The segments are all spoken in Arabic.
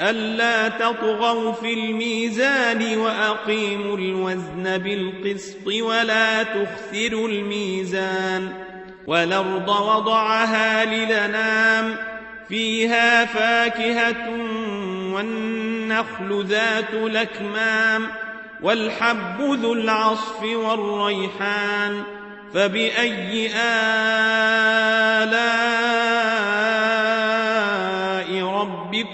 ألا تطغوا في الميزان وأقيموا الوزن بالقسط ولا تخسروا الميزان والأرض وضعها للنام فيها فاكهة والنخل ذات لكمام والحب ذو العصف والريحان فبأي آلاء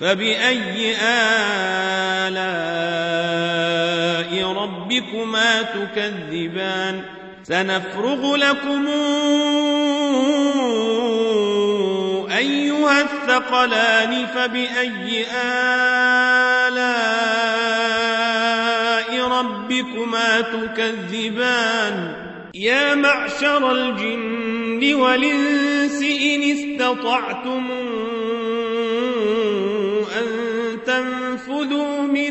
فبأي آلاء ربكما تكذبان؟ سنفرغ لكم أيها الثقلان فبأي آلاء ربكما تكذبان؟ يا معشر الجن والإنس إن استطعتم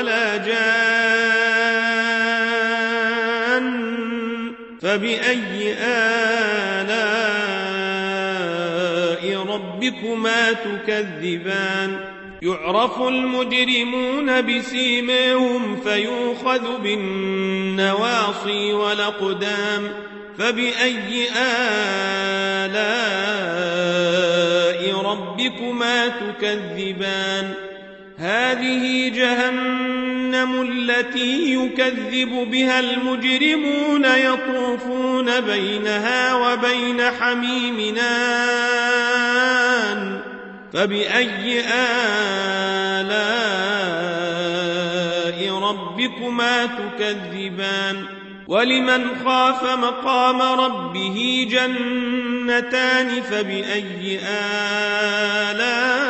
ولا جان فبأي آلاء ربكما تكذبان؟ يعرف المجرمون بسيماهم فيوخذ بالنواصي والأقدام. فبأي آلاء ربكما تكذبان؟ هذه جهنم التي يكذب بها المجرمون يطوفون بينها وبين حميمنان. فبأي آلاء ربكما تكذبان؟ ولمن خاف مقام ربه جنتان؟ فبأي آلاء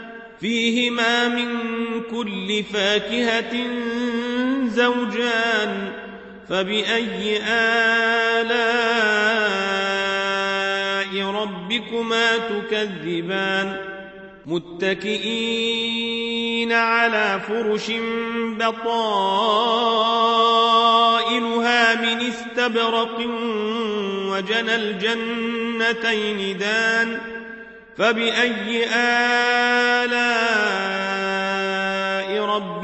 فيهما من كل فاكهة زوجان فبأي آلاء ربكما تكذبان؟ متكئين على فرش بطائنها من استبرق وجنى الجنتين دان فبأي آلاء